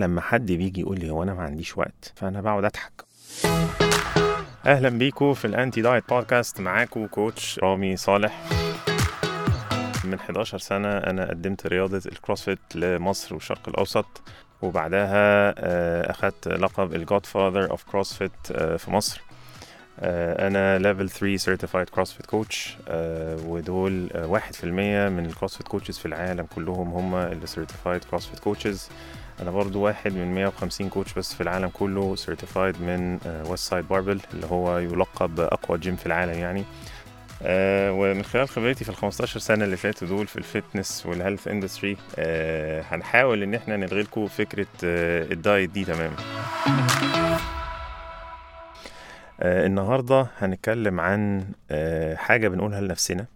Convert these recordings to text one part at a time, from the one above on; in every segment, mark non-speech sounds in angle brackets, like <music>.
لما حد بيجي يقول لي هو أنا ما عنديش وقت فأنا بقعد أضحك. أهلا بيكم في ال anti-diet podcast معاكم coach رامي صالح. من 11 سنة أنا قدمت رياضة ال CrossFit لمصر والشرق الأوسط وبعدها آه، أخدت لقب ال godfather of CrossFit في مصر. آه، أنا level 3 certified CrossFit coach ودول آه، واحد في المية من ال CrossFit coaches في العالم كلهم هم اللي certified CrossFit coaches أنا برضو واحد من 150 coach بس في العالم كله certified من Westside Barbell اللي هو يلقب أقوى جيم في العالم يعني. آه ومن خلال خبرتي في ال 15 سنة اللي فاتوا دول في ال fitness وال health industry آه هنحاول إن إحنا نلغي لكم فكرة آه ال diet دي تماما. آه النهارده هنتكلم عن آه حاجة بنقولها لنفسنا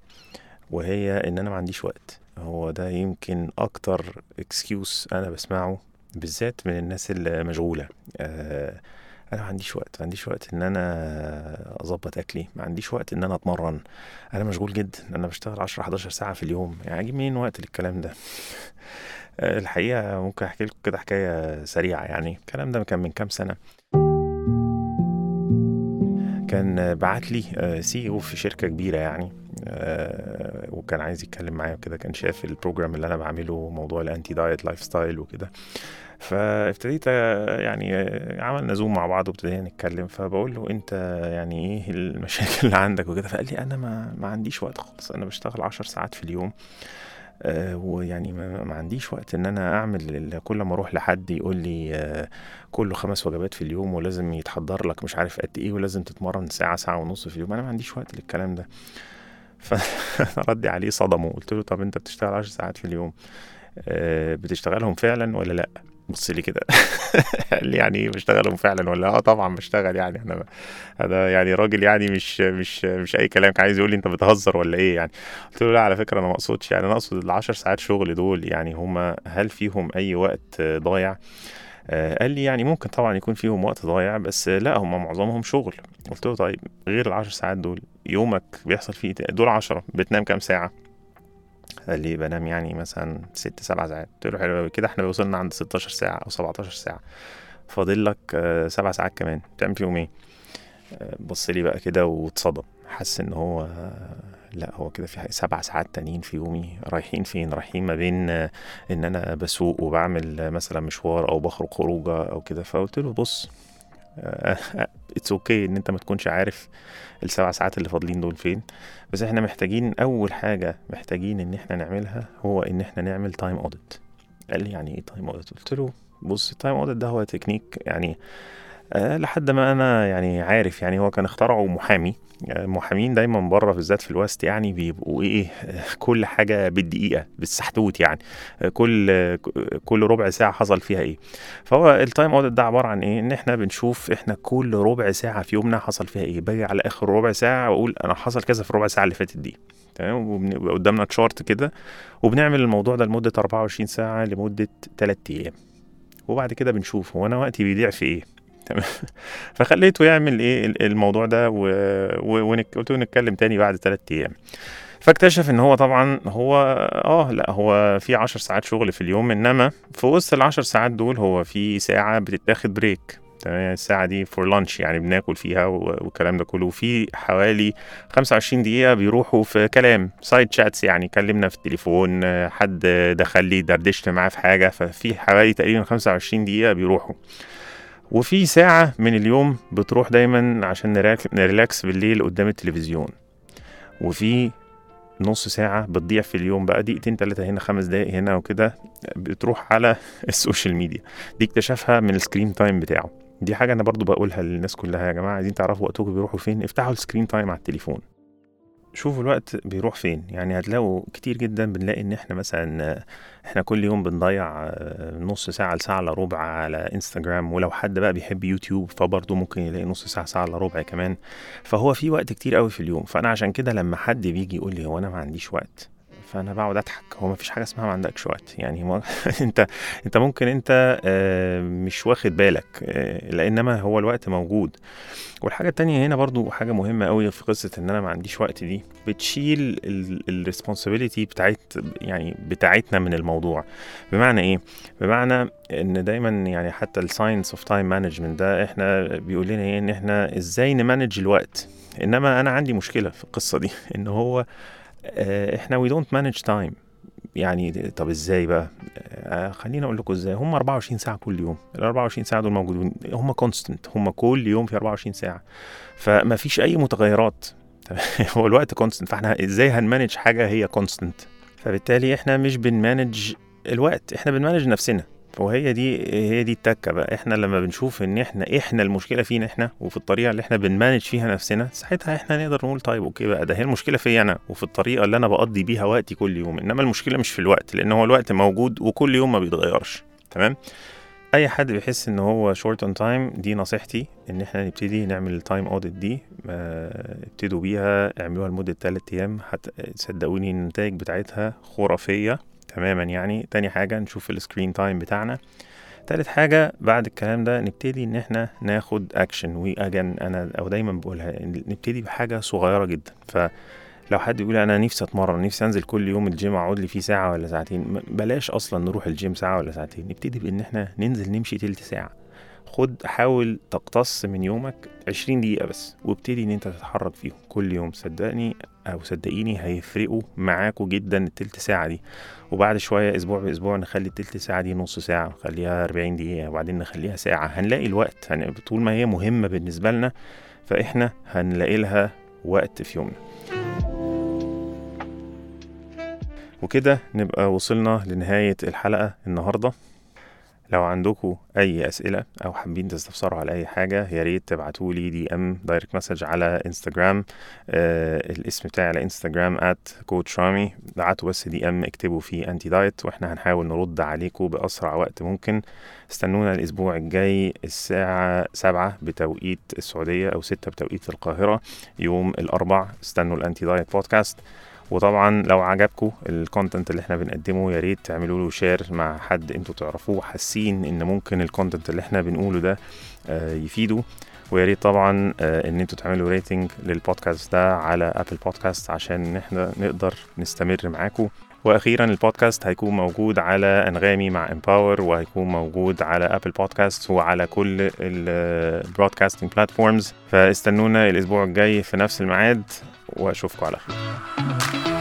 وهي إن أنا ما عنديش وقت. هو ده يمكن أكتر excuse أنا بسمعه بالذات من الناس اللي مشغوله آه أنا ما عنديش وقت ما عنديش وقت إن أنا أظبط أكلي ما عنديش وقت إن أنا أتمرن. أنا مشغول جدا أنا بشتغل 10 11 ساعة في اليوم. يعني أجيب منين وقت للكلام ده؟ <laughs> الحقيقة ممكن أحكي لكم كده حكاية سريعة يعني. الكلام ده كان من كام سنة. كان بعت لي CEO في شركة كبيرة يعني وكان عايز يتكلم معايا وكده كان شاف ال program اللي أنا بعمله موضوع ال anti-diet lifestyle وكده. فابتديت يعني عملنا زوم مع بعض وابتدينا نتكلم. فبقول له أنت يعني إيه المشاكل اللي عندك وكده؟ فقال لي أنا ما, ما عنديش وقت خالص أنا بشتغل عشر ساعات في اليوم. آه ويعني ما, ما عنديش وقت إن أنا أعمل كل ما أروح لحد يقول لي آه كله خمس وجبات في اليوم ولازم يتحضر لك مش عارف قد إيه ولازم تتمرن ساعة ساعة ونص في اليوم أنا ما عنديش وقت للكلام ده. فردي <laughs> عليه صدمة قلت له طب أنت بتشتغل عشر ساعات في اليوم آه بتشتغلهم فعلا ولا لأ؟ بص لي كده. <laughs> قال لي يعني بشتغلهم فعلا؟ ولا آه طبعا بشتغل يعني. أنا هذا يعني راجل يعني مش مش مش أي كلام كان عايز يقول لي أنت بتهزر ولا إيه يعني؟ قلت له لا على فكرة أنا ما أقصدش يعني. أنا أقصد ال 10 ساعات شغل دول يعني هما هل فيهم أي وقت ضايع؟ آه قال لي يعني ممكن طبعا يكون فيهم وقت ضايع بس لا هم معظمهم شغل. قلت له طيب غير العشر ساعات دول يومك بيحصل فيه دول عشرة بتنام كام ساعة؟ قال لي بنام يعني مثلا ست سبع ساعات. قلت له حلو قوي كده إحنا وصلنا عند 16 ساعة أو 17 ساعة. فاضل لك آه سبع ساعات كمان. تعمل فيهم إيه؟ آه بص لي بقى كده واتصدم. حس إن هو آه لأ هو كده في سبع ساعات تانيين في يومي. رايحين فين؟ رايحين ما بين إن أنا بسوق وبعمل مثلا مشوار أو بخرج خروجة أو كده. فقلت له بص it's okay okay إن أنت ما تكونش عارف السبع ساعات اللي فاضلين دول فين. بس إحنا محتاجين أول حاجة محتاجين إن إحنا نعملها هو إن إحنا نعمل time audit قال لي يعني إيه time audit قلت له بص ال time audit ده هو تكنيك يعني لحد ما أنا يعني عارف يعني هو كان اخترعه محامي. المحامين دايما بره بالذات في ال West يعني بيبقوا إيه كل حاجة بالدقيقة بالسحتوت يعني. كل كل ربع ساعة حصل فيها إيه. فهو ال time audit ده عبارة عن إيه؟ إن إحنا بنشوف إحنا كل ربع ساعة في يومنا حصل فيها إيه. باجي على آخر ربع ساعة وأقول أنا حصل كذا في الربع ساعة اللي فاتت دي. تمام؟ وبيبقى قدامنا chart كده. وبنعمل الموضوع ده لمدة 24 ساعة لمدة 3 أيام. وبعد كده بنشوف هو أنا وقتي بيضيع في إيه. تمام. <laughs> فخليته يعمل إيه الموضوع ده وقلت له نتكلم تاني بعد ثلاث أيام. فاكتشف إن هو طبعا هو آه لأ هو في عشر ساعات شغل في اليوم إنما في وسط العشر ساعات دول هو في ساعة بتتاخد break تمام الساعة دي for lunch يعني بناكل فيها والكلام ده كله. وفي حوالي 25 دقيقة بيروحوا في كلام side chats يعني كلمنا في التليفون حد دخل لي دردشت معاه في حاجة. ففي حوالي تقريبا 25 دقيقة بيروحوا. وفي ساعة من اليوم بتروح دايما عشان ن relax بالليل قدام التلفزيون. وفي نص ساعة بتضيع في اليوم بقى دقيقتين تلاتة هنا خمس دقايق هنا وكده بتروح على <laughs> ال social media. دي اكتشفها من ال screen time بتاعه. دي حاجة أنا برضو بقولها للناس كلها يا جماعة عايزين تعرفوا وقتكم بيروحوا فين؟ افتحوا ال screen time على التليفون. شوفوا الوقت بيروح فين. يعني هتلاقوا كتير جدا بنلاقي إن إحنا مثلا إحنا كل يوم بنضيع نص ساعة لساعة إلا ربع على إنستجرام. ولو حد بقى بيحب يوتيوب فبرضه ممكن يلاقي نص ساعة ساعة إلا ربع كمان. فهو في وقت كتير قوي في اليوم. فأنا عشان كده لما حد بيجي يقول لي هو أنا ما عنديش وقت فأنا بقعد أضحك. هو ما فيش حاجة اسمها ما عندكش وقت. يعني هو <laughs> أنت أنت ممكن أنت آه، مش واخد بالك آه، لإنما هو الوقت موجود. والحاجة التانية هنا برضو حاجة مهمة قوي في قصة إن أنا ما عنديش وقت دي بتشيل ال responsibility بتاعت يعني بتاعتنا من الموضوع. بمعنى إيه؟ بمعنى إن دايما يعني حتى ال science of time management ده إحنا بيقول لنا إيه؟ إن إحنا إزاي ن manage الوقت. إنما أنا عندي مشكلة في القصة دي. <laughs> إن هو إحنا we don't manage time يعني طب إزاي بقى؟ آه خليني أقول لكم إزاي. هم 24 ساعة كل يوم. ال 24 ساعة دول موجودين. هم constant هم كل يوم في 24 ساعة. فما فيش أي متغيرات. <laughs> هو الوقت constant فإحنا إزاي هن manage حاجة هي constant فبالتالي إحنا مش بن manage الوقت. إحنا بن manage نفسنا. وهي دي هي دي التكة بقى. إحنا لما بنشوف إن إحنا إحنا المشكلة فينا إحنا وفي الطريقة اللي إحنا بن manage فيها نفسنا ساعتها إحنا نقدر نقول طيب okay بقى ده هي المشكلة فيا أنا وفي الطريقة اللي أنا بقضي بيها وقتي كل يوم. إنما المشكلة مش في الوقت لأن هو الوقت موجود وكل يوم ما بيتغيرش. تمام؟ أي حد بيحس إن هو short on time دي نصيحتي إن إحنا نبتدي نعمل ال time audit دي ابتدوا بيها اعملوها لمدة 3 أيام صدقوني النتائج بتاعتها خرافية. تماما يعني. تاني حاجة نشوف ال screen time بتاعنا. تالت حاجة بعد الكلام ده نبتدي إن إحنا ناخد action و again أنا أو دايما بقولها نبتدي بحاجة صغيرة جدا. فلو حد يقول أنا نفسي أتمرن نفسي أنزل كل يوم الجيم أقعد لي فيه ساعة ولا ساعتين. بلاش أصلا نروح الجيم ساعة ولا ساعتين. نبتدي بإن إحنا ننزل نمشي تلت ساعة. خد حاول تقتص من يومك 20 دقيقة بس وابتدي إن أنت تتحرك فيهم كل يوم. صدقني أو صدقيني هيفرقوا معاكوا جدا التلت ساعة دي. وبعد شوية أسبوع بأسبوع نخلي التلت ساعة دي نص ساعة نخليها 40 دقيقة وبعدين نخليها ساعة. هنلاقي الوقت يعني طول ما هي مهمة بالنسبة لنا فإحنا هنلاقي لها وقت في يومنا. وكده نبقى وصلنا لنهاية الحلقة النهاردة. لو عندكم أي أسئلة أو حابين تستفسروا على أي حاجة يا ريت تبعتوا لي DM direct message على انستجرام آه الاسم بتاعي على انستجرام at Coach Rami بعتوا بس DM اكتبوا فيه anti diet وإحنا هنحاول نرد عليكم بأسرع وقت ممكن. استنونا الأسبوع الجاي الساعة سبعة بتوقيت السعودية أو ستة بتوقيت القاهرة يوم الأربع. استنوا ال anti diet podcast وطبعا لو عجبكم ال content اللي إحنا بنقدمه يا ريت تعملوا له share مع حد أنتوا تعرفوه حاسين إن ممكن ال content اللي إحنا بنقوله ده آه، يفيده. ويا ريت طبعا آه، إن أنتوا تعملوا rating للبودكاست ده على Apple Podcast عشان ان إحنا نقدر نستمر معاكم. وأخيرا البودكاست هيكون موجود على أنغامي مع Empower وهيكون موجود على Apple Podcast وعلى كل ال broadcasting platforms فاستنونا الأسبوع الجاي في نفس الميعاد. وأشوفكم على خير.